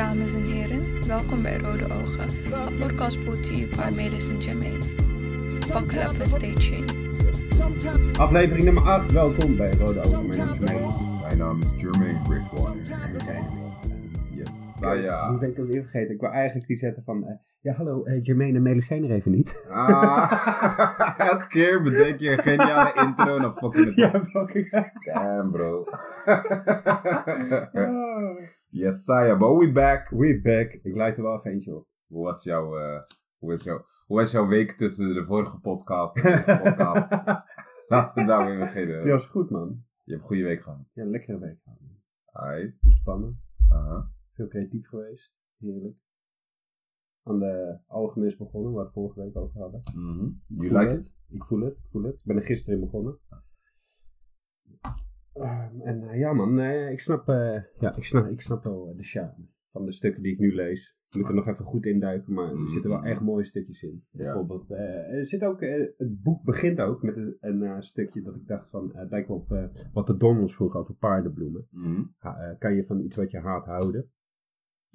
dames en heren. Welkom bij Rode Ogen, een podcast brought to you by Melis en Jermaine. Buckle up and stay tuned. Aflevering nummer 8, welkom bij Rode Ogen. Mijn naam is Melis. Mijn naam is Jermaine Bridgewater. En we zijn er weer. Yes, Die Saya. ben ik alweer vergeten. Ik wil eigenlijk die zetten van... eh, ja, hallo, eh Jermaine en Melis zijn er even niet. Ah, elke keer bedenk je een geniale intro en dan fucking het ja, fucking... Damn, bro. Ah. yes, Saya, but we back. We back. Ik leid er wel even eentje op. Hoe was jouw, eh, hoe is jouw, hoe was jouw week tussen de vorige podcast en deze podcast? Laten we daarmee beginnen. Ja, is goed man. Je hebt een goede week gehad. Ja, lekkere week gehad. Aight. Ontspannen. Aha. Veel creatief geweest. Heerlijk. Aan de algemis begonnen, waar we het vorige week over hadden. Mhm. Ik You like het. it? Ik voel het, ik voel het. Ik ben er gisteren in begonnen. Ehm, en eh, ja man, eh, ik, snap, eh, ja, ik, snap, ik snap wel de charme van de stukken die ik nu lees. Ik moet er nog even goed induiken, maar er zitten wel echt mooie stukjes in. Ja. Bijvoorbeeld, er zit ook, het boek begint ook met een, een stukje dat ik dacht van, het lijkt wel op wat de Don ons vroeg over paardenbloemen. Eh, kan je van iets wat je haat houden?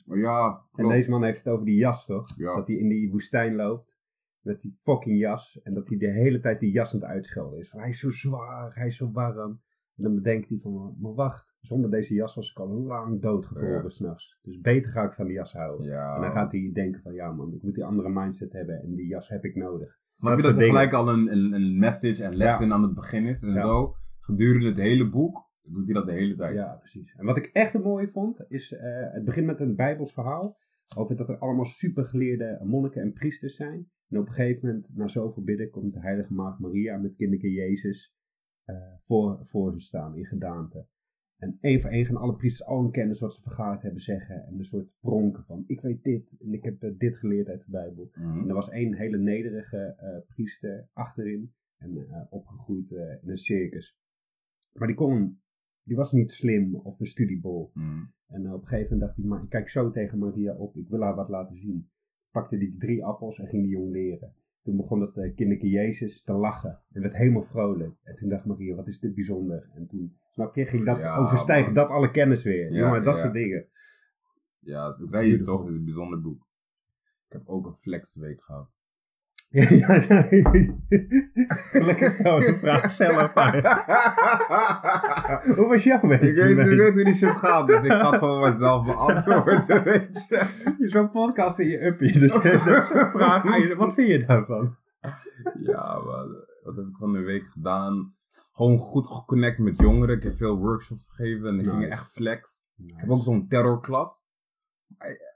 Oh, Ja, En deze man heeft het over die jas, toch? Ja. Dat hij in die woestijn loopt met die fucking jas. En dat hij de hele tijd die jas aan het uitschelden is. Van, hij is zo zwaar, hij is zo warm. Dan bedenkt hij van, maar wacht, zonder deze jas was ik al lang doodgevroren Ja. s'nachts. Dus beter ga ik van die jas houden. Ja. En dan gaat hij denken van, ja man, ik moet die andere mindset hebben. En die jas heb ik nodig. Snap Dat je dat er gelijk al een, een, een message en lesson aan het begin is en zo? Gedurende het hele boek doet hij dat de hele tijd. Ja, precies. En wat ik echt een mooie vond, is eh, het begint met een bijbels verhaal. Over dat er allemaal supergeleerde monniken en priesters zijn. En op een gegeven moment, na zoveel bidden, komt de heilige maagd Maria met kinderke Jezus voor, voor ze staan in gedaante. En één voor één gaan alle priesters al hun kennis wat ze vergaard hebben zeggen. En een soort pronken van, ik weet dit en ik heb eh, dit geleerd uit de Bijbel. Mhm. En er was één hele nederige eh, priester achterin. En eh, opgegroeid eh, in een circus. Maar die kon, die was niet slim of een studiebol. Mhm. En op een gegeven moment dacht hij, maar ik kijk zo tegen Maria op, ik wil haar wat laten zien. Pakte die drie appels en ging die jong leren. Toen begon dat eh, kinderke Jezus te lachen en werd helemaal vrolijk. En toen dacht Maria, wat is dit bijzonder. En toen, snap je, ging dat Ja, overstijgen, dat alle kennis weer. Ja, Jongen, dat ja. soort dingen. Ja, ze zei je toch, het is een bijzonder boek. Ik heb ook een flexweek gehad. Ja, Gelukkig stel je vraag zelf. Hoe was jouw week? ik, weet, ik weet hoe die shit gaat, dus ik ga het gewoon mezelf beantwoorden, weet je. Zo'n podcast in je uppie, dus dat is een vraag. Wat vind je daarvan? Ja, maar wat heb ik van de week gedaan? Gewoon goed geconnect met jongeren. Ik heb veel workshops gegeven en ik ging echt flex. Ik heb ook zo'n terrorklas.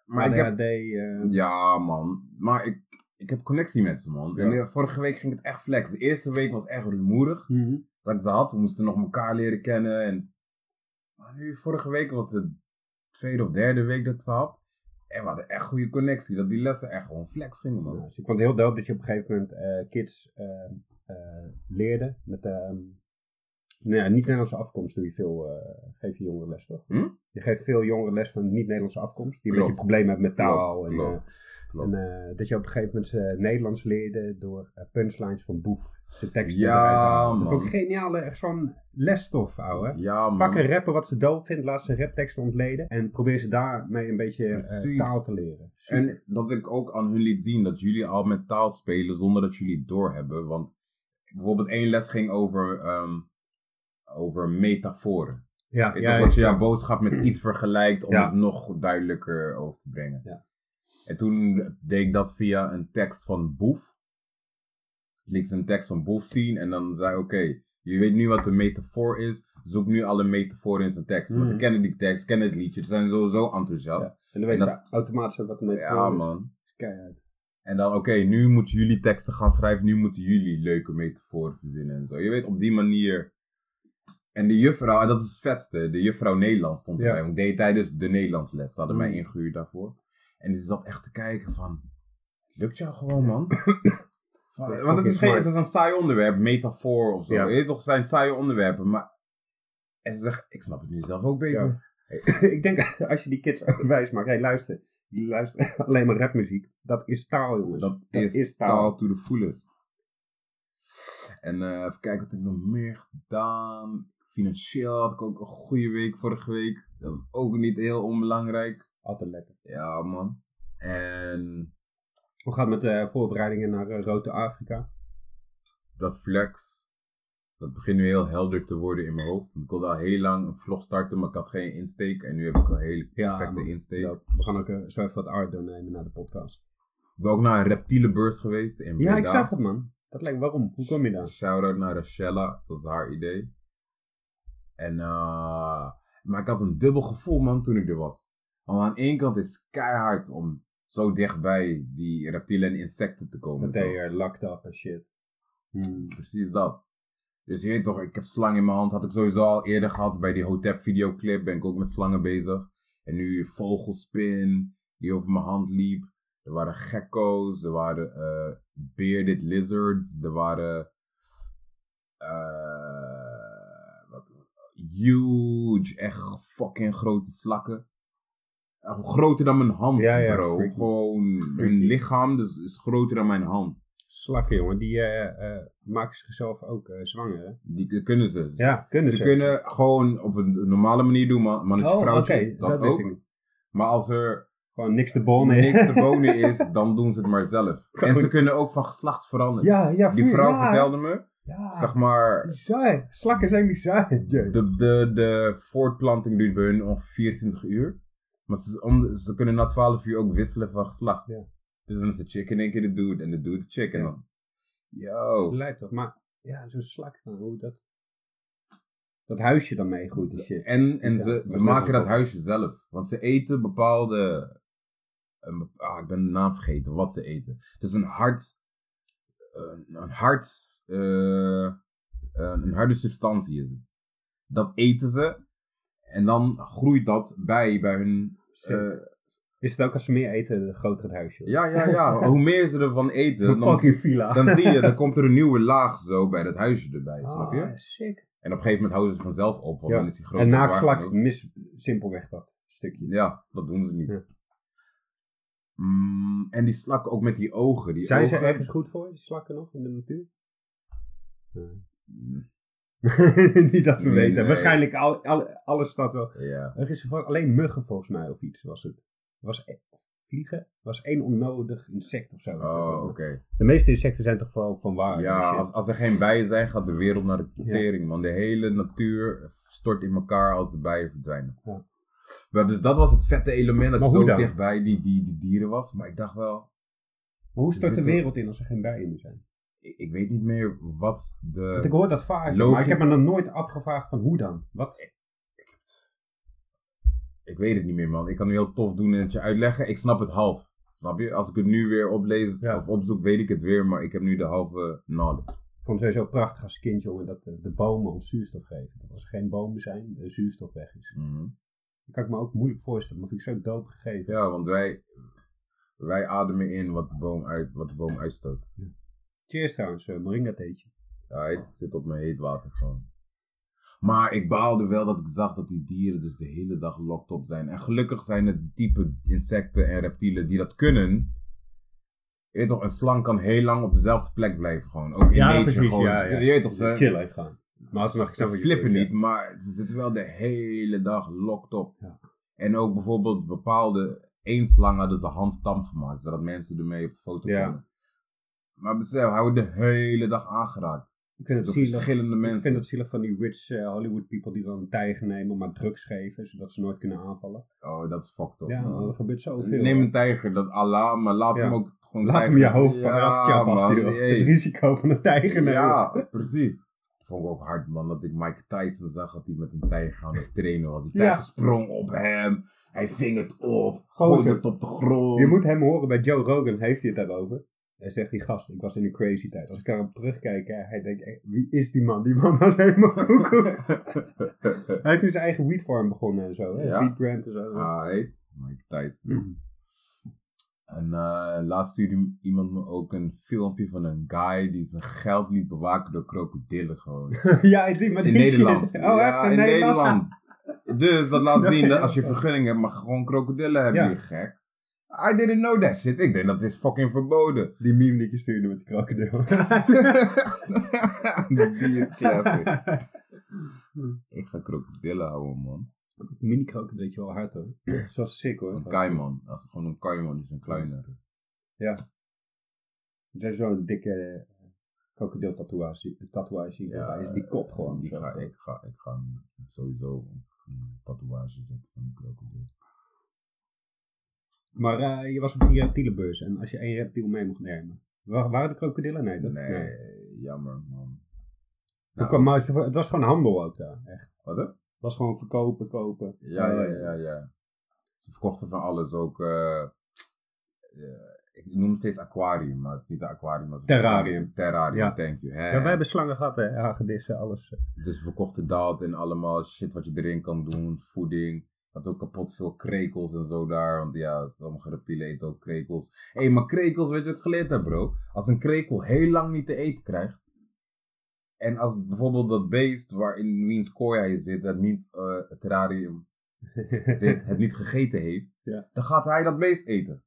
Maar ik heb eh, Ja, man. Maar ik, ik heb connectie met ze, man. Ja. En de vorige week ging het echt flex. De eerste week was echt rumoerig. mhm. Dat ik ze had. We moesten nog elkaar leren kennen. En... Maar nu, vorige week was de tweede of derde week dat ik ze had. En we hadden echt goede connectie. Dat die lessen echt gewoon flex gingen, man. Ja, dus ik vond het heel dope dat je op een gegeven moment eh, kids eh, eh, leerde met ehm nou ja, niet-Nederlandse afkomst doe je veel, eh, geef je jongeren les toch? Hm? Je geeft veel jongeren les van niet-Nederlandse afkomst, die een beetje problemen hebben met taal. Klopt, en, klopt, eh, Klopt. en eh, dat je op een gegeven moment ze Nederlands leerde door punchlines van Boef. De teksten Ja, eruit halen. Dat man. vond ik geniale, echt zo'n lesstof, ouwe. Ja, man. Pak een rapper wat ze dope vindt, laat ze rapteksten ontleden en probeer ze daarmee een beetje taal te leren. Super. En dat ik ook aan hun liet zien dat jullie al met taal spelen zonder dat jullie het doorhebben. Want bijvoorbeeld één les ging over, ehm, over metaforen. ja, Weet toch, dat je jouw boodschap met iets vergelijkt om Ja. het nog duidelijker over te brengen. Ja. En toen deed ik dat via een tekst van Boef. Liet ze een tekst van Boef zien en dan zei oké, je weet nu wat een metafoor is, zoek nu alle metaforen in zijn tekst. Maar ze Mhm. kennen die tekst, kennen het liedje, ze zijn sowieso enthousiast. En dan weet En dat automatisch ook wat ermee Ja, man. Keihard. En dan, oké, nu moeten jullie teksten gaan schrijven. Nu moeten jullie leuke metaforen verzinnen en zo. Je weet, op die manier. En de juffrouw, en dat is het vetste. De juffrouw Nederlands stond Ja. erbij. Want ik deed tijdens de Nederlands les. Ze hadden Mm. mij ingehuurd daarvoor. En ze zat echt te kijken van... Het lukt jou gewoon, man. Van- Ja, want het is, geen, het is een saai onderwerp. Metafoor of zo. Ja. Je weet toch, het zijn saaie onderwerpen. Maar... En ze zegt, ik snap het nu zelf ook beter. ik denk als je die kids wijs maakt, hey, luister, die luisteren alleen maar rapmuziek. Dat is taal, jongens. Dat, is, taal. taal to the fullest. En eh, even kijken wat ik nog meer gedaan. Financieel had ik ook een goede week vorige week. Dat is ook niet heel onbelangrijk. Altijd lekker. Ja, man. En Hoe gaat het met de voorbereidingen naar uh, Rote Afrika? dat flex, dat begint nu heel helder te worden in mijn hoofd. Want ik wilde al heel lang een vlog starten, maar ik had geen insteek. En nu heb ik een hele perfecte insteek. Ja, we gaan ook eh, zo even wat art doornemen naar de podcast. Ik ben ook naar een reptiele beurs geweest in Ja, ik Breda. zag het man. Dat lijkt waarom? Hoe kom je daar? Shout-out naar Rachella, dat was haar idee. En, eh, maar ik had een dubbel gevoel, man, toen ik er was. Want aan één kant is het keihard om zo dichtbij die reptielen en insecten te komen. Toch? de locked up en shit. Hmm. Precies dat. Dus je weet toch, ik heb slang in mijn hand. Had ik sowieso al eerder gehad bij die Hotep videoclip. Ben ik ook met slangen bezig. En nu vogelspin die over mijn hand liep. Er waren gekko's. Er waren eh, bearded lizards. Er waren... eh, huge, echt fucking grote slakken. Eh, groter dan mijn hand, Ja, ja, bro. freaky. Gewoon, hun lichaam dus, is groter dan mijn hand. Slakken, jongen. Die eh, eh, maken zichzelf ook zwanger, hè? Die kunnen ze. Ja, kunnen ze, ze. kunnen gewoon op een normale manier doen, man, mannetje, Oh, vrouwtje. Dat, ook. Maar als er Gewoon niks te bonen. niks te is, dan doen ze het maar zelf. En ze kunnen ook van geslacht veranderen. Ja, ja. Die vrouw ja. vertelde me, Ja, zeg maar, bizar. Slakken zijn bizar. De, de, de voortplanting duurt bij hun ongeveer 24 uur. Maar ze, om, ze kunnen na 12 uur ook wisselen van geslacht. Ja. Dus dan is de chick in één keer de dude en de dude de chick. En dan, yo. Lijkt toch. Maar ja, zo'n slak, dan, hoe dat... Dat huisje dan meegroeit en shit. En, en Ja, ze, ze maken dat huisje zelf. Want ze eten bepaalde. een ah, ik ben de naam vergeten wat ze eten. Het is een hard. een- een hard. Eh, een harde substantie is. Dat eten ze. En dan groeit dat bij, bij hun. eh, Is het ook als ze meer eten, groter het huisje? ja, ja, ja. Hoe meer ze ervan eten, dan, villa. dan zie je, dan komt er een nieuwe laag zo bij dat huisje erbij, snap je? Ah, sick. En op een gegeven moment houden ze het vanzelf op, want Ja. dan is die groot En naakslak mis simpelweg dat stukje. Ja, dat doen ze niet. Ja. Mm, en die slakken ook met die ogen. Die Zijn ze ogen, ergens goed voor, die slakken nog in de natuur? Mm, Niet dat we Nee, weten. nee. Waarschijnlijk al, al- alles staat wel. Ja. Er is alleen muggen volgens mij of iets was het. Er was e- vliegen. Was één onnodig insect of zo. Oh, oké. De meeste insecten zijn toch wel van waar. Ja, als, als er geen bijen zijn, gaat de wereld naar de tering, man. De hele natuur stort in elkaar als de bijen verdwijnen. Ja. Maar dus dat was het vette element dat zo dan? dichtbij die, die, die dieren was. Maar ik dacht wel, Maar hoe stort de wereld in als er geen bijen meer zijn? Ik, ik weet niet meer wat de... Want ik hoor dat vaak, maar ik heb me nog nooit afgevraagd van hoe dan? Wat? Ik weet het niet meer, man. Ik kan nu heel tof doen en het je uitleggen. Ik snap het half. Snap je? Als ik het nu weer oplees Ja. of opzoek, weet ik het weer. Maar ik heb nu de halve knowledge. Ik vond het sowieso prachtig als kind, jongen, dat de, de bomen ons zuurstof geven. Dat als er geen bomen zijn, de zuurstof weg is. Mhm. Dat kan ik me ook moeilijk voorstellen, maar vind ik zo dood gegeven. Ja, want wij, wij ademen in wat de boom, uit, wat de boom uitstoot. Cheers trouwens, eh, moringa theetje. Ja, ik zit op mijn heet water gewoon. Maar ik baalde wel dat ik zag dat die dieren dus de hele dag locked op zijn. En gelukkig zijn het de type insecten en reptielen die dat kunnen. Je weet toch, een slang kan heel lang op dezelfde plek blijven gewoon. Ook in nature gewoon. Je weet toch, ze, Chillen gewoon. Maar ze zo- flippen ja. niet, maar ze zitten wel de hele dag locked op. Ja. En ook bijvoorbeeld bepaalde eenslangen hadden ze handtam gemaakt, zodat mensen ermee op de foto Ja. konden. Maar besef, hij wordt de hele dag aangeraakt. Ik vind het zielig. verschillende Ik mensen. vind het zielig van die rich eh, Hollywood people die dan een tijger nemen, maar drugs geven, zodat ze nooit kunnen aanvallen. Oh, dat is fucked up. Ja, man. er gebeurt zoveel. Neem een tijger, dat Allah, maar laat Ja. hem ook gewoon Laat hem je hoofd van Ja, man. Het risico van een tijger nemen. Ja, precies. Vond ik ook hard, man, dat ik Mike Tyson zag dat hij met een tijger aan het trainen was. Die Ja. tijger sprong op hem, hij ving het op, gooide het op de grond. Je moet hem horen, bij Joe Rogan heeft hij het daarover. Hij zegt, die gast, ik was in een crazy tijd. Als ik daarop terugkijk, hè, hij denkt, wie is die man? Die man was helemaal koekoek. hij heeft nu zijn eigen weedfarm begonnen en zo. Hè? Ja. Weed brand en zo. Heet Mike Tyson. En eh, laatst stuurde iemand me ook een filmpje van een guy die zijn geld liet bewaken door krokodillen gewoon. ja, ik zie, maar In Nederland. Oh, ja, echt? in Nederland. Dus dat laat zien dat als je vergunning hebt, mag gewoon krokodillen hebben, Ja. je gek. I didn't know that shit. Ik denk dat is fucking verboden. Die meme die ik je stuurde met die krokodil. die is classic. Ik ga krokodillen houden, man. Mini krokodilletje wel hard hoor. Zoals sick hoor. Een kaiman. Dat is gewoon een kaiman, is een kleinere. Er zijn zo'n dikke eh, krokodil tatoeage, tatoeage Ja, ja, is die kop gewoon. Die zo. ga, ik, ga, ik ga sowieso een tatoeage zetten van een krokodil. Maar eh, je was op die reptielenbeurs en als je één reptiel mee mocht nemen. Wa- waren de krokodillen? Nee, dat, Nee, jammer man. Nou, kwam- maar ze- het was gewoon handel ook daar. Echt. Wat hè? Het was gewoon verkopen, kopen. Ja, ja, ja, ja. Ze verkochten van alles ook. eh, eh, ik noem het steeds aquarium, maar het is niet een aquarium. maar het is een Terrarium. Terrarium, Ja. thank you. Ja, wij hebben slangen gehad, hè. hagedissen, alles. Dus we verkochten dat en allemaal shit wat je erin kan doen, voeding. Had ook kapot veel krekels en zo daar, want ja, sommige reptielen eten ook krekels. Hé, maar krekels, weet je wat ik geleerd heb, bro? Als een krekel heel lang niet te eten krijgt, en als bijvoorbeeld dat beest waar in wiens kooi hij zit, dat eh, het terrarium zit, het niet gegeten heeft, Ja. dan gaat hij dat beest eten.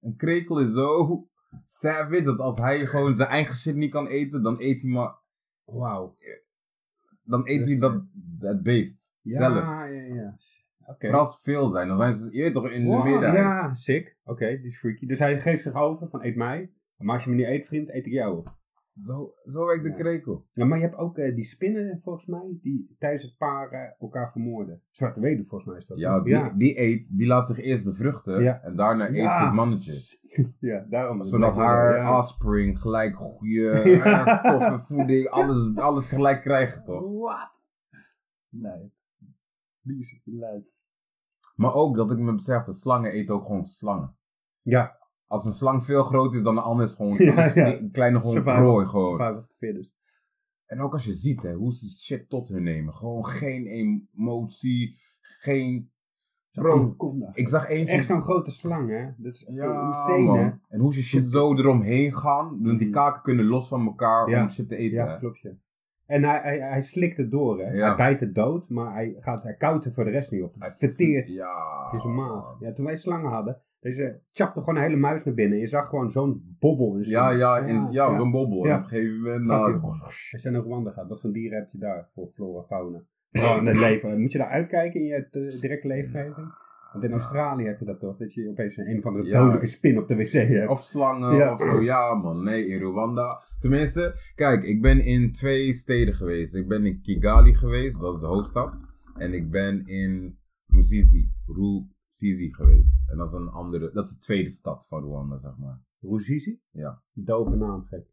Een krekel is zo savage dat als hij gewoon zijn eigen shit niet kan eten, dan eet hij maar Wauw. dan eet hij dat, dat beest Ja, zelf. ja, ja. Vooral als ze veel zijn, dan zijn ze, je weet toch, in Wow, de midden. Ja, sick. Oké, die is freaky. Dus hij geeft zich over van eet mij. Maar als je me niet eet, vriend, eet ik jou. Zo, zo werkt de Ja. krekel. Ja, maar je hebt ook eh, die spinnen, volgens mij, die tijdens het paren elkaar vermoorden. Zwarte weduwe, volgens mij is dat. Ja, die, die eet, die laat zich eerst bevruchten Ja. en daarna eet Ja. ze het mannetje. Ja, daarom. Zodat haar ja. offspring gelijk goede stoffen, voeding, alles, alles gelijk krijgt, toch? Wat? Nee. Die is het leuk. Maar ook dat ik me besef, dat slangen eten ook gewoon slangen. Ja, Als een slang veel groter is dan de ander, is gewoon Ja, dan is ja. een kleine gewoon prooi gewoon. En ook als je ziet hè, hoe ze shit tot hun nemen. Gewoon geen emotie, geen... Bro, ik zag eentje... Echt zo'n grote slang, hè? Dat is Ja, insane, hè? En hoe ze shit zo eromheen gaan. Want die kaken kunnen los van elkaar om shit te eten. Ja, klopt, ja. En hij, hij, hij slikt het door, hè? Ja. Hij bijt het dood, maar hij, gaat, hij koudt er voor de rest niet op. Hij Het verteert Ja. in zijn maag. Ja, toen wij slangen hadden, deze chapte gewoon een hele muis naar binnen. En je zag gewoon zo'n bobbel in Ja, ja, in- ja, zo'n bobbel. Ja. En op een gegeven moment... Nou, als je naar Rwanda gaat, wat voor dieren heb je daar voor flora, fauna? Oh, het leven. Moet je daar uitkijken in je eh, directe leefomgeving? Want in Australië heb je dat toch? Dat je opeens een, een of andere Ja. dodelijke spin op de wc hebt. Of slangen Ja. of zo. Ja, man. Nee, in Rwanda. Tenminste, kijk, ik ben in twee steden geweest. Ik ben in Kigali geweest, dat is de hoofdstad. En ik ben in Ruzizi, Ruzizi geweest. En dat is een andere, dat is de tweede stad van Rwanda, zeg maar. Ruzizi? Ja. Dope naam, gek.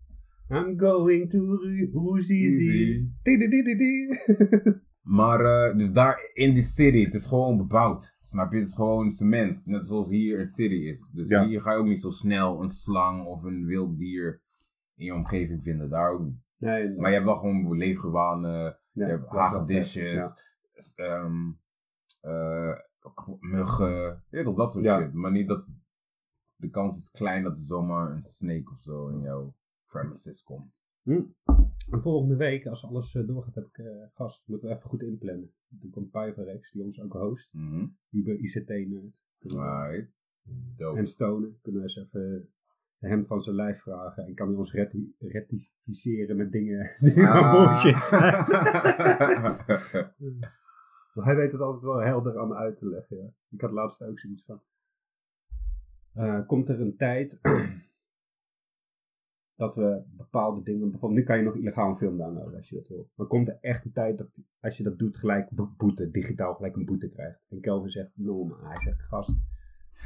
I'm going to Ru- Ruzizi. Maar, eh, dus daar in die city, het is gewoon bebouwd. Snap je? Het is gewoon cement. Net zoals hier een city is. Dus Ja. hier ga je ook niet zo snel een slang of een wild dier in je omgeving vinden. Daar ook niet. Nee, nee. Maar je hebt wel gewoon Ja, je hebt hagedisjes, ehm, eh, muggen, je weet toch, dat soort Ja. shit. Maar niet dat de kans is klein dat er zomaar een snake of zo in jouw premises komt. Hm. En volgende week, als alles eh, doorgaat, heb ik eh, gast. Moeten we even goed inplannen. Dan komt Pyverex, die ons ook host. Mhm. Uber ICT-nerd. Right. Dope. En Stonen. Kunnen we eens even hem van zijn lijf vragen. En kan hij ons recti- rectificeren met dingen die Ah. bullshit zijn. Maar hij weet het altijd wel helder aan uit te leggen. Ja. Ik had laatst ook zoiets van. eh, komt er een tijd dat we bepaalde dingen. Bijvoorbeeld, nu kan je nog illegaal een film downloaden als je dat wil. Maar komt er echt een tijd dat als je dat doet, gelijk boete, digitaal gelijk een boete krijgt. En Kelvin zegt, no, maar hij zegt, gast.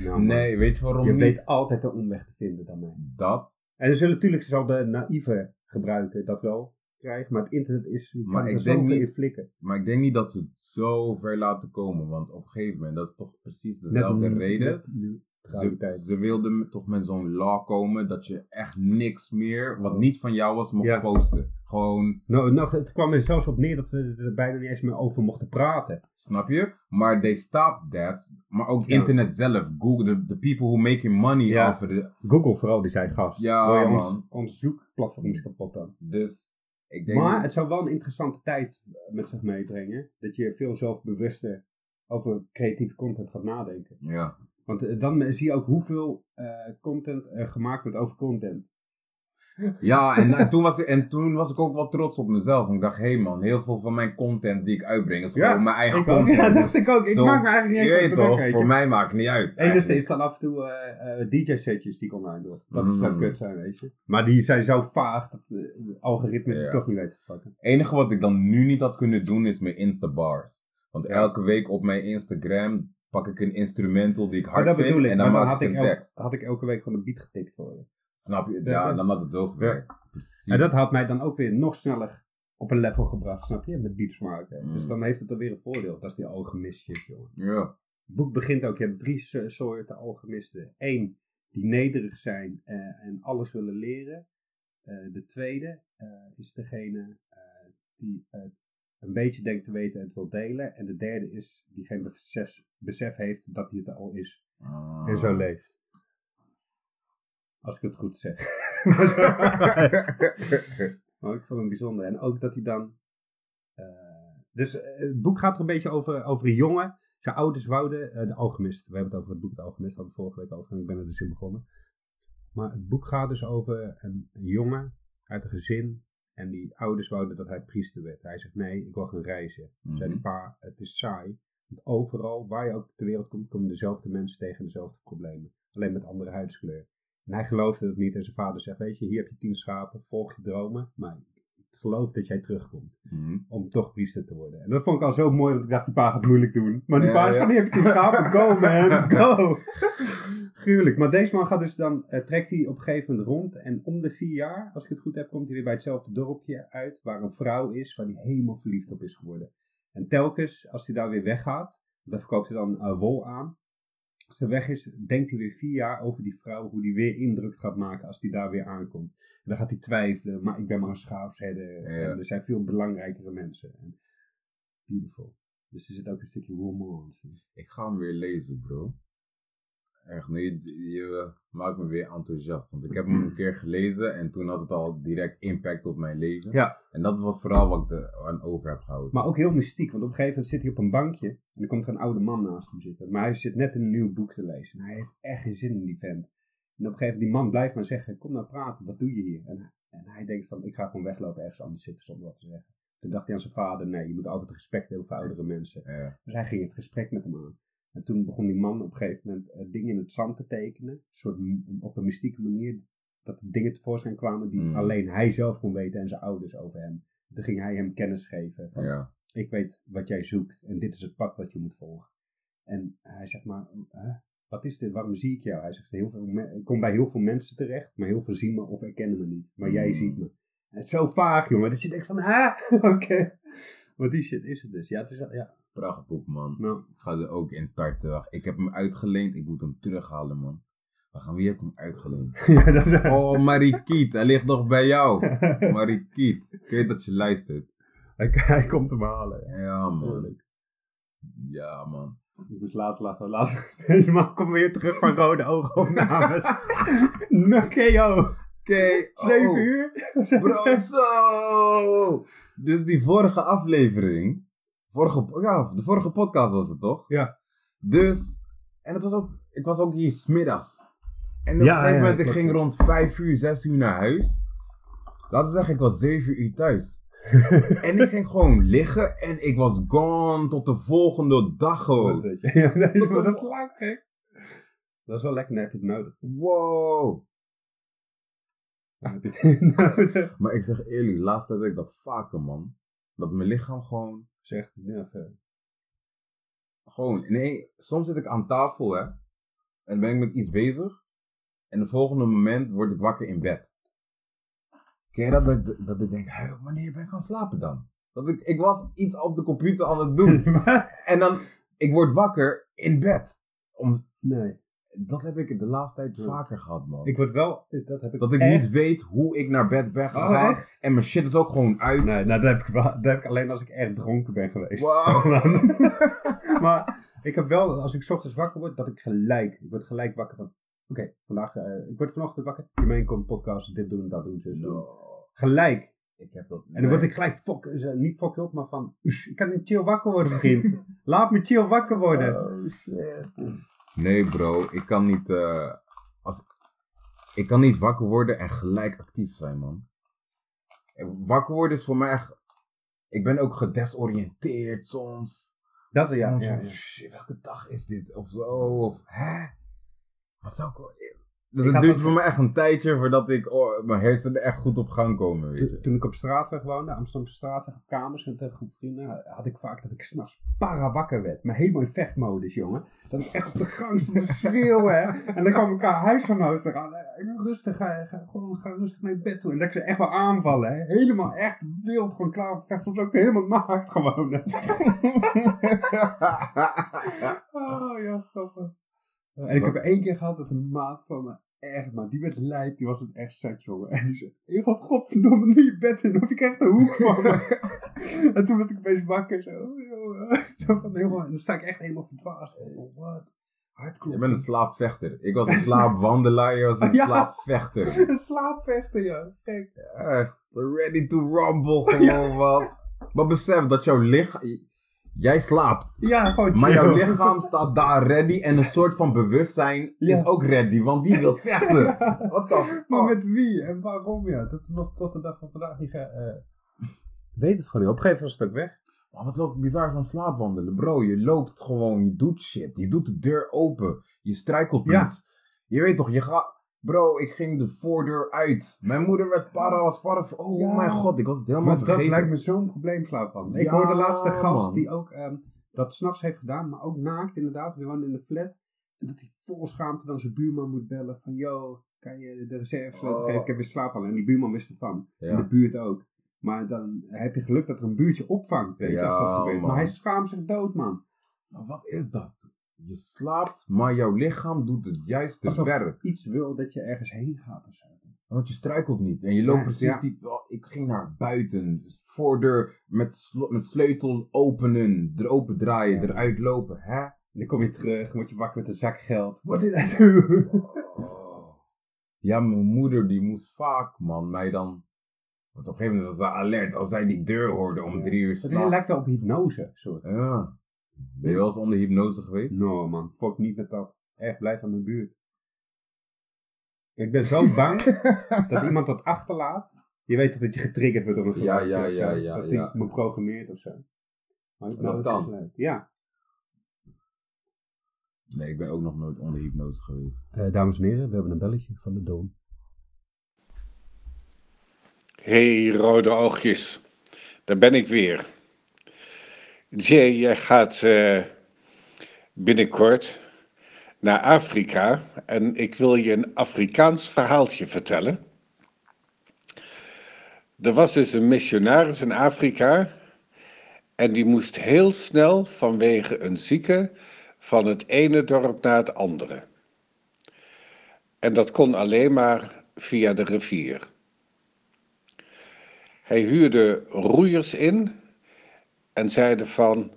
Nou, nee, weet je waarom je niet? weet altijd een omweg te vinden daarmee. Dat. En er zullen natuurlijk zal de naïeve gebruiker dat wel krijgen, maar het internet is. Je Maar ik denk niet- flikken. Maar ik denk niet dat ze het zo ver laten komen. Want op een gegeven moment, dat is toch precies dezelfde Net- reden. net Ze, ze wilden toch met zo'n law komen dat je echt niks meer, wat niet van jou was, mocht Ja. posten. Gewoon, Nou, nou, het kwam er zelfs op neer dat we er bijna niet eens meer over mochten praten. snap je? Maar they stopped that. Maar ook Ja. internet zelf, Google, the, the people who making money Ja. of it. Google vooral, die zei gast. Ja, man. Ons, ons zoekplatform is kapot dan. Dus, ik denk... Maar het zou wel een interessante tijd met zich meebrengen. Dat je veel zelfbewuster over creatieve content gaat nadenken. Ja. Want eh, dan zie je ook hoeveel eh, content er gemaakt wordt over content. Ja, en, en, toen was ik, en toen was ik ook wel trots op mezelf. Want ik dacht, hé hey man, heel veel van mijn content die ik uitbreng is Ja, gewoon mijn eigen content. Ja, dat Dus dacht ik ook. Ik zo- maak me eigenlijk niet druk, toch, voor mij maakt het niet uit. Enige eigenlijk. is dan af en toe eh, DJ-setjes die ik online doe. Dat zou Mm. kut zijn, weet je. Maar die zijn zo vaag dat het algoritme Ja. toch niet weet te pakken. Het enige wat ik dan nu niet had kunnen doen is mijn Insta-bars. Want elke week op mijn Instagram pak ik een instrumental die ik Maar hard vind. ik. en dan maar dan maak had ik een tekst. had ik elke week gewoon een beat getikt voor je. Snap je? Ja, dan had het zo gewerkt. Precies. En dat had mij dan ook weer nog sneller op een level gebracht, snap je? Met beats maken. Mm. Dus dan heeft het alweer een voordeel. Dat is die alchemist shit, jongen. Ja. Het boek begint ook, je hebt drie so- soorten alchemisten. Eén, die nederig zijn eh, en alles willen leren. Eh, de tweede eh, is degene die het een beetje denkt te weten en het wil delen. En de derde is die geen besef, besef heeft dat hij het al is en zo leeft. Als ik het goed zeg. Maar ik vond hem bijzonder. En ook dat hij dan. eh, dus eh, het boek gaat er een beetje over, over een jongen. Zijn ouders wouden. eh, de Alchemist. We hebben het over het boek De Alchemist. Hadden we vorige week over. En ik ben er dus in begonnen. Maar het boek gaat dus over een, een jongen uit een gezin. En die ouders wouden dat hij priester werd. Hij zegt: Nee, ik wil gaan reizen. Mhm. Zei die pa: Het is saai. Want overal waar je ook ter wereld komt, komen dezelfde mensen tegen dezelfde problemen. Alleen met andere huidskleur. En hij geloofde dat niet. En zijn vader zegt: Weet je, hier heb je tien schapen. Volg je dromen. Maar ik geloof dat jij terugkomt Mhm. om toch priester te worden. En dat vond ik al zo mooi, want ik dacht, die pa gaat moeilijk doen. Maar die Ja, pa is ja. van, hier heb je die schapen, go man, go. Gruwelijk. Maar deze man gaat dus dan, eh, trekt hij op een gegeven moment rond. En om de vier jaar, als ik het goed heb, komt hij weer bij hetzelfde dorpje uit. Waar een vrouw is, waar hij helemaal verliefd op is geworden. En telkens, als hij daar weer weggaat, dan verkoopt hij dan eh, wol aan. Als hij weg is, denkt hij weer vier jaar over die vrouw, hoe die weer indruk gaat maken als hij daar weer aankomt. En dan gaat hij twijfelen, maar ik ben maar een schaapsherder. Ja. En er zijn veel belangrijkere mensen. En beautiful. Dus er zit ook een stukje romance. in. Ik ga hem weer lezen, bro. Echt, nu, je, je maakt me weer enthousiast. Want ik heb hem een keer gelezen en toen had het al direct impact op mijn leven. Ja. En dat is wat vooral wat ik er aan over heb gehouden. Maar ook heel mystiek, want op een gegeven moment zit hij op een bankje en dan komt er een oude man naast hem zitten. Maar hij zit net een nieuw boek te lezen en hij heeft echt geen zin in die vent. En op een gegeven moment, die man blijft maar zeggen, kom nou praten, wat doe je hier? En, en hij denkt van, ik ga gewoon weglopen ergens anders zitten zonder wat te zeggen. Toen dacht hij aan zijn vader, nee, je moet altijd respect hebben voor oudere mensen. Ja. Dus hij ging het gesprek met hem aan. En toen begon die man op een gegeven moment eh, dingen in het zand te tekenen. Een soort, op een mystieke manier. Dat er dingen tevoorschijn kwamen die Mm. alleen hij zelf kon weten en zijn ouders over hem. Toen ging hij hem kennis geven. Van, ja. Ik weet wat jij zoekt en dit is het pad wat je moet volgen. En hij zegt maar, wat is dit? Waarom zie ik jou? Hij zegt, heel veel ik kom bij heel veel mensen terecht, maar heel veel zien me of erkennen me niet. Maar jij Mm. ziet me. En het is zo vaag, jongen, dat je denkt van, ha, oké. Maar die shit is het dus. Ja, het is wel, ja. Prachtig boek, man. Ik ga er ook in starten. Wacht, ik heb hem uitgeleend. Ik moet hem terughalen, man. Wacht, aan wie heb ik hem uitgeleend? ja, dat is Oh, Marikiet. Hij ligt nog bij jou. Marikiet. Ik weet dat je luistert. hij, hij komt hem halen. Ja, man. Ja, man. Ik moest laatst lachen. Laatst, deze man komt weer terug van rode oogopnames. Nakeo. Oké. Zeven oh, uur. Bro, zo. Dus die vorige aflevering. Vorige, ja, de vorige podcast was het toch? Ja. Dus. En het was ook. Ik was ook hier smiddags. En op Ja, een gegeven moment, ik ging rond 5 uur, 6 uur naar huis. Laten we zeggen, ik was 7 uur thuis. en ik ging gewoon liggen en ik was gone tot de volgende dag gewoon. Ja, nee, maar dat is lang gek. Dat is wel lekker, dan heb je het nodig. Wow. Maar ik zeg eerlijk, laatst heb ik dat vaker, man. Dat mijn lichaam gewoon Zeg, ja, ver. Gewoon, nee, soms zit ik aan tafel, hè. En ben ik met iets bezig. En de volgende moment word ik wakker in bed. Ken je dat? Dat, ik- dat ik denk, "Hé, wanneer ben ik gaan slapen dan? Dat ik, ik was iets op de computer aan het doen. en dan, ik word wakker in bed. Om, nee. Dat heb ik de laatste tijd vaker gehad, man. Ik word wel, dat heb ik dat ik echt- niet weet hoe ik naar bed ben gegaan. echt? en mijn shit is ook gewoon uit. Nee, nou, dat heb, ik wel, dat heb ik alleen als ik erg dronken ben geweest. Wow. maar ik heb wel, als ik 's ochtends wakker word, dat ik gelijk, ik word gelijk wakker van, oké, vandaag, eh, ik word vanochtend wakker, je komt podcast, dit doen, dat doen, doen. No, Gelijk. ik heb dat En dan word ik gelijk, fok, eh, niet fucked op, maar van, "Ush, ik kan niet chill wakker worden, vriend. Laat me chill wakker worden. Oh shit. Nee, bro, ik kan niet. eh, als, ik kan niet wakker worden en gelijk actief zijn, man. Wakker worden is voor mij echt... Ik ben ook gedesoriënteerd soms. Dat, ja, ja, shit, welke dag is dit? Of zo, of hè? Wat zou ik. Dus Ik het duurt voor mij echt een tijdje voordat ik oh, mijn hersenen echt goed op gang komen, weet Toen, je. toen ik op straatweg woonde, Amsterdamse straatweg, op kamers met een groep vrienden, had ik vaak dat ik s'nachts para wakker werd. Maar helemaal in vechtmodus, jongen. Dat ik echt op de gang stond te schreeuwen, hè. En dan kwam elkaar huisgenoten eraan. Eh, Rustig, ga, ga, gewoon, ga rustig naar je bed toe. En dat ik ze echt wel aanvallen, hè. Helemaal echt wild, gewoon klaar om te vechten. Soms ook helemaal naakt gewoon, hè. Oh, ja, grappig. En ik heb één keer gehad dat een maat van me, echt man, die werd lijp, die was het echt zat, jongen. En die zei, je gaat godverdomme naar je bed in, of je krijgt een hoek van me. en toen werd ik opeens wakker, zo, jongen. Zo van helemaal, en dan sta ik echt helemaal verdwaasd. Oh, wat? Hartkloppen. Je bent een slaapvechter. Ik was een slaapwandelaar, je was een Ja. slaapvechter. Een slaapvechter, ja. Echt, ready to rumble, gewoon wat. Maar besef dat jouw lichaam... Jij slaapt. Ja, gewoon Maar jouw lichaam staat daar ready en een soort van bewustzijn Ja. is ook ready, want die wil vechten. What the Maar met wie en waarom, ja. Dat nog tot de dag van vandaag niet eh, weet het gewoon niet. Op een gegeven moment was het ook weg. Maar wat ook bizar is aan slaapwandelen, bro. Je loopt gewoon, je doet shit. Je doet de deur open. Je struikelt Ja. niet. Je weet toch, je gaat... Bro, ik ging de voordeur uit. Mijn moeder werd para, was para. Oh Ja. mijn god, ik was het helemaal Maar dat vergeten. lijkt me zo'n probleem slaapwandelen. Ik Ja, hoorde de laatste gast man. die ook ehm, dat s'nachts heeft gedaan, maar ook naakt inderdaad. We woonden in de flat. En dat hij vol schaamte dan zijn buurman moet bellen van... Yo, kan je de reserve Oh. geven? Ik heb weer slaapwandelen. En die buurman wist ervan. Ja. En de buurt ook. Maar dan heb je geluk dat er een buurtje opvangt, weet je, als dat gebeurt. man. Maar hij schaamt zich dood, man. Maar wat is dat? Je slaapt, maar jouw lichaam doet het juiste Alsof werk. iets wil dat je ergens heen gaat of zo. Want je struikelt niet. En je loopt Ja, precies ja. die... oh, ik ging naar buiten. Dus voordeur met, met sleutel openen. Er open draaien, Ja. eruit lopen. Hè? En dan kom je terug, word je wakker met een zak geld. What did I do? Oh. Ja, mijn moeder die moest vaak, man, mij dan... Want op een gegeven moment was ze alert als zij die deur hoorde om drie uur Het s'nachts. lijkt wel op hypnose, soort. Ja. Ben je wel eens onder hypnose geweest? No man, fuck niet met dat. Echt, blijf aan mijn buurt. Ik ben zo bang dat iemand dat achterlaat. Je weet dat je getriggerd wordt door een Ja, ja, of zo. ja, ja, Dat ja. iemand me programmeert of zo. Maar Dat hypnose kan. is leuk. Ja. Nee, ik ben ook nog nooit onder hypnose geweest. Eh, dames en heren, we hebben een belletje van de Dom. hey, rode oogjes, daar ben ik weer. Jay, jij gaat eh, binnenkort naar Afrika en ik wil je een Afrikaans verhaaltje vertellen. Er was dus een missionaris in Afrika en die moest heel snel vanwege een zieke van het ene dorp naar het andere. En dat kon alleen maar via de rivier. Hij huurde roeiers in en zeide van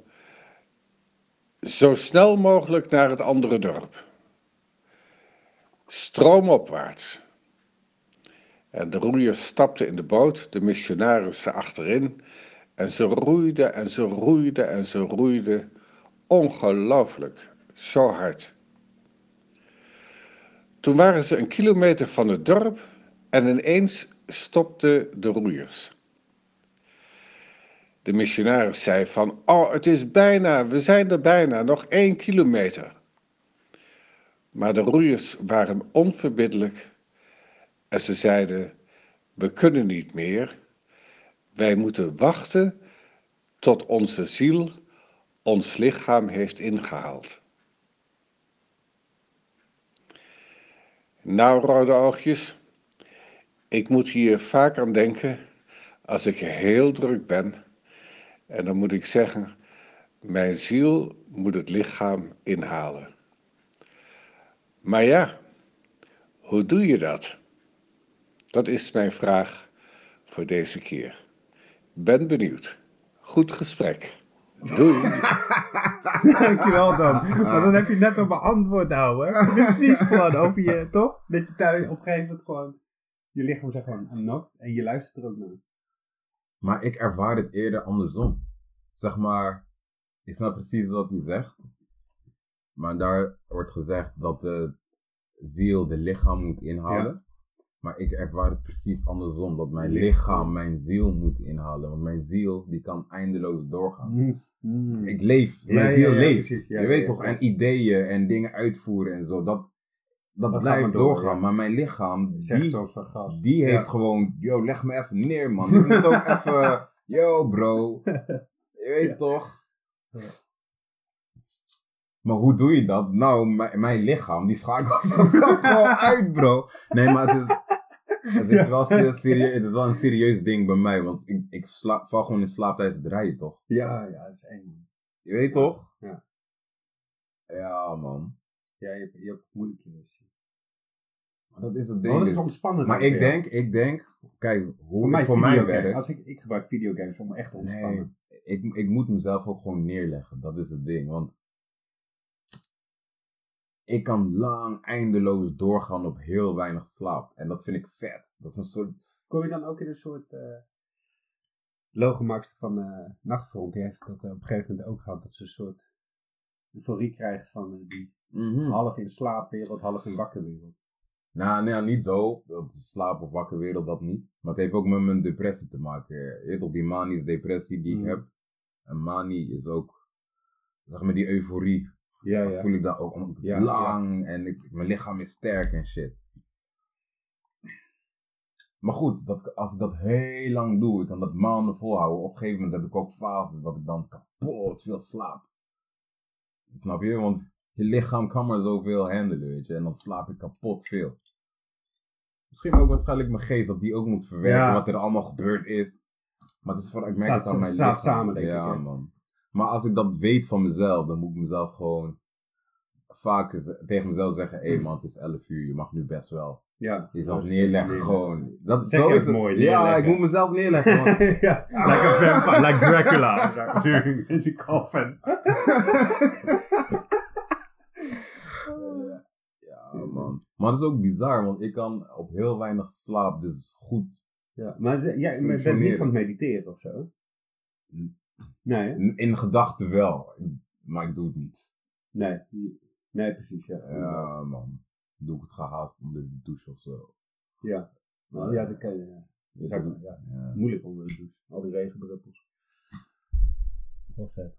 zo snel mogelijk naar het andere dorp. Stroomopwaarts. En de roeiers stapten in de boot, de missionarissen achterin. En ze roeiden en ze roeiden en ze roeiden. Ongelooflijk, zo hard. Toen waren ze een kilometer van het dorp en ineens stopten de roeiers. De missionaris zei van, oh het is bijna, we zijn er bijna, nog één kilometer. Maar de roeiers waren onverbiddelijk en ze zeiden, we kunnen niet meer, wij moeten wachten tot onze ziel ons lichaam heeft ingehaald. Nou, rode oogjes, ik moet hier vaak aan denken als ik heel druk ben. En dan moet ik zeggen, mijn ziel moet het lichaam inhalen. Maar ja, hoe doe je dat? Dat is mijn vraag voor deze keer. Ben benieuwd. Goed gesprek. Doei. Dankjewel dan. Maar dan heb je net op mijn antwoord houden. Precies gewoon over je, toch? Dat je thuis op een gegeven moment gewoon... Je lichaam zegt gewoon en je luistert er ook naar. Maar ik ervaar het eerder andersom. Zeg maar, ik snap precies wat hij zegt. Maar daar wordt gezegd dat de ziel de lichaam moet inhalen. Maar ik ervaar het precies andersom. Dat mijn lichaam mijn ziel moet inhalen. Want mijn ziel, die kan eindeloos doorgaan. Mm. Ik leef. Mijn ja, ziel ja, leeft. precies, je weet toch? En ideeën en dingen uitvoeren en zo. Dat, dat, blijft door, doorgaan. ja. Maar mijn lichaam, die, gast. die heeft gewoon... Yo, leg me even neer, man. Je moet ook even... Yo, bro. Je weet toch? Maar hoe doe je dat? Nou, mijn, lichaam, die schakelt zichzelf gewoon uit, bro. Nee, maar het is... Het is, wel se- serieus, het is wel een serieus ding bij mij, want ik, ik val gewoon in slaap tijdens het rijden, toch? Ja, ja, dat is eng. Je weet toch? Ja. Ja, man. Ja, je hebt, je hebt moeilijk. Maar Dat is het ding. Oh, dat is maar ik denk, ik denk, kijk, hoe voor mij, het voor mij werkt. Als ik, ik gebruik videogames om echt te ontspannen. Nee, ik, ik moet mezelf ook gewoon neerleggen. Dat is het ding. Want ik kan lang eindeloos doorgaan op heel weinig slaap. En dat vind ik vet. Dat is een soort... Kom je dan ook in een soort... eh logomaakster van eh Nachtfront, die heeft dat eh, op een gegeven moment ook gehad. Dat ze een soort euforie krijgt van die Mhm. half in slaapwereld, half in wakkerwereld. Nou, nee, niet zo. Op de slaap of wakker wereld, dat niet. Maar het heeft ook met mijn depressie te maken. Je weet toch, die manische depressie die Mhm. ik heb. En manie is ook, zeg maar, die euforie. Ja, Dat voel ik dan ook om- Ja, lang en ik, mijn lichaam is sterk en shit. Maar goed, dat, als ik dat heel lang doe, ik kan dat maanden volhouden. Op een gegeven moment heb ik ook fases dat ik dan kapot veel slaap. Snap je? Want je lichaam kan maar zoveel handelen, weet je. En dan slaap ik kapot veel. Misschien ook waarschijnlijk mijn geest, dat die ook moet verwerken Ja. wat er allemaal gebeurd is. Maar het is voor, ik merk Staat- het aan mijn staat lichaam. samen, denk ja, ik, hè? man. Maar als ik dat weet van mezelf, dan moet ik mezelf gewoon vaak tegen mezelf zeggen: hé hey man, het is 11 uur, je mag nu best wel. Ja. Jezelf neerleggen, neerleggen. gewoon. Dat, zo is het. mooi, Ja, ik moet mezelf neerleggen. man. ja, like a vampire, like Dracula. During his coffin. ja, man. Maar het is ook bizar, want ik kan op heel weinig slaap dus goed. Ja, maar jij bent niet van het mediteren of zo? Nee, hè? In, gedachten wel, maar ik doe het niet. Nee. Nee, precies, ja. Ja, man. Doe ik het gehaast onder de douche of zo. Ja. Nou, ja, dat kan je. Ja. Ja, Zeg dat- maar, ja. ja. Moeilijk onder de douche. Al die regendruppels. Wel vet.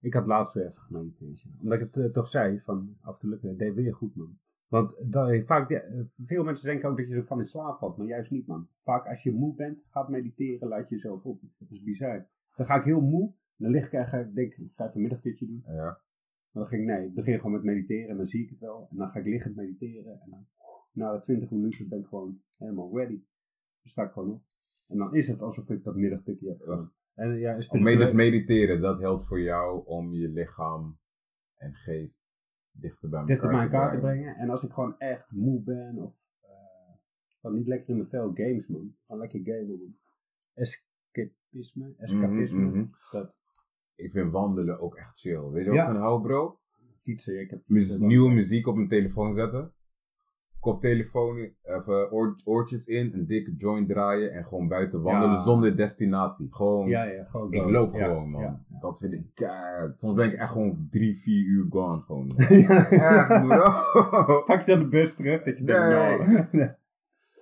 Ik had laatst weer even gemediteerd. ja. Omdat ik het eh, toch zei, van af te lukken, het deed weer goed man. Want dat, vaak, ja, eh, veel mensen denken ook dat je ervan in slaap valt, maar juist niet man. Vaak als je moe bent, gaat mediteren, laat je jezelf op. Dat is bizar. Dan ga ik heel moe, dan lig ik en ga ik denk, ik ga even een middagdutje doen. Ja. Maar dan ging ik, nee, ik begin gewoon met mediteren en dan zie ik het wel. En dan ga ik liggend mediteren en dan, na 20 minuten ben ik gewoon helemaal ready. Dan sta ik gewoon op. En dan is het alsof ik dat middagdutje heb gedaan. En ja, spiritueel- dus mediteren, dat helpt voor jou om je lichaam en geest dichter bij elkaar, dichter bij elkaar te brengen. En als ik gewoon echt moe ben of eh, gewoon niet lekker in mijn vel, games man. Gewoon lekker gamen man. Escapisme, escapisme. Mhm, mhm. Dat Ik vind wandelen ook echt chill. Weet je wat Ja. van hou, bro? fietsen, ik heb fietsen nieuwe muziek op mijn telefoon zetten. Koptelefoon, even oor- oortjes in, een dikke joint draaien en gewoon buiten wandelen Ja. zonder destinatie. Gewoon, Ja, ja, gewoon ik loop Ja, gewoon, man. Dat vind ik keihard. Soms ben ik echt gewoon drie, vier uur gone. Gewoon. Ja. echt, bro. Pak je dan de bus terug dat je denkt, Nee. nou, nee.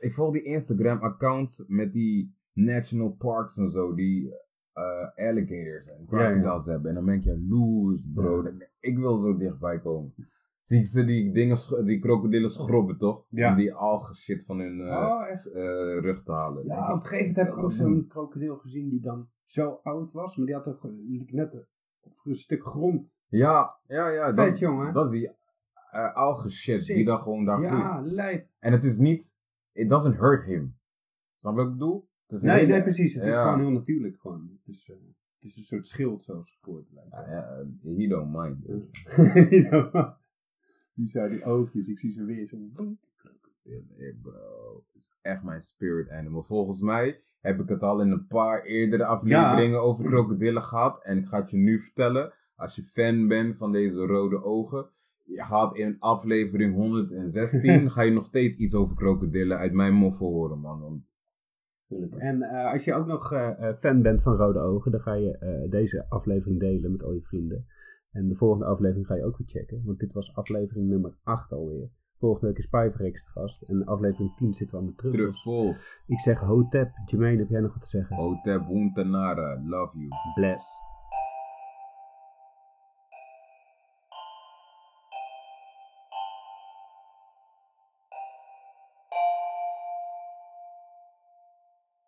Ik volg die Instagram-accounts met die national parks en zo, die eh, alligators en crocodiles hebben. En dan ben ik jaloers, bro. Ik wil zo dichtbij komen. Zie ik ze die dingen, die krokodillen schrobben, toch? Ja. Om die algen shit van hun eh, Oh, eh, rug te halen. Ja, op een gegeven moment heb ik ook zo'n krokodil gezien die dan zo oud was, maar die had toch liep net een stuk grond. Ja, ja, ja. Vet, Dat, jongen. dat is die eh algen shit Sick. die dan gewoon daar Ja, groeit. lijp. En het is niet, it doesn't hurt him. Snap je wat ik bedoel? Het is Nee, hele- nee, precies. Het is Ja. gewoon heel natuurlijk. Gewoon. Het, is, eh, het is een soort schild zoals gehoord lijkt. Ja, ja, he don't mind. die zou die oogjes, ik zie ze weer zo. Ja, bro. Het is echt mijn spirit animal. Volgens mij heb ik het al in een paar eerdere afleveringen over krokodillen gehad. En ik ga het je nu vertellen. Als je fan bent van deze rode ogen. Je gaat in aflevering 116. ga je nog steeds iets over krokodillen uit mijn moffel horen, man. En eh, als je ook nog eh, eh, fan bent van Rode Ogen, dan ga je eh, deze aflevering delen met al je vrienden. En de volgende aflevering ga je ook weer checken, want dit was aflevering nummer 8 alweer. Volgende week is Pijverix te gast. En in aflevering 10 zitten we aan de truffels. Truffel. Ik zeg Hotep. Jermaine, heb jij nog wat te zeggen? Hotep Wuntanara. Love you. Bless.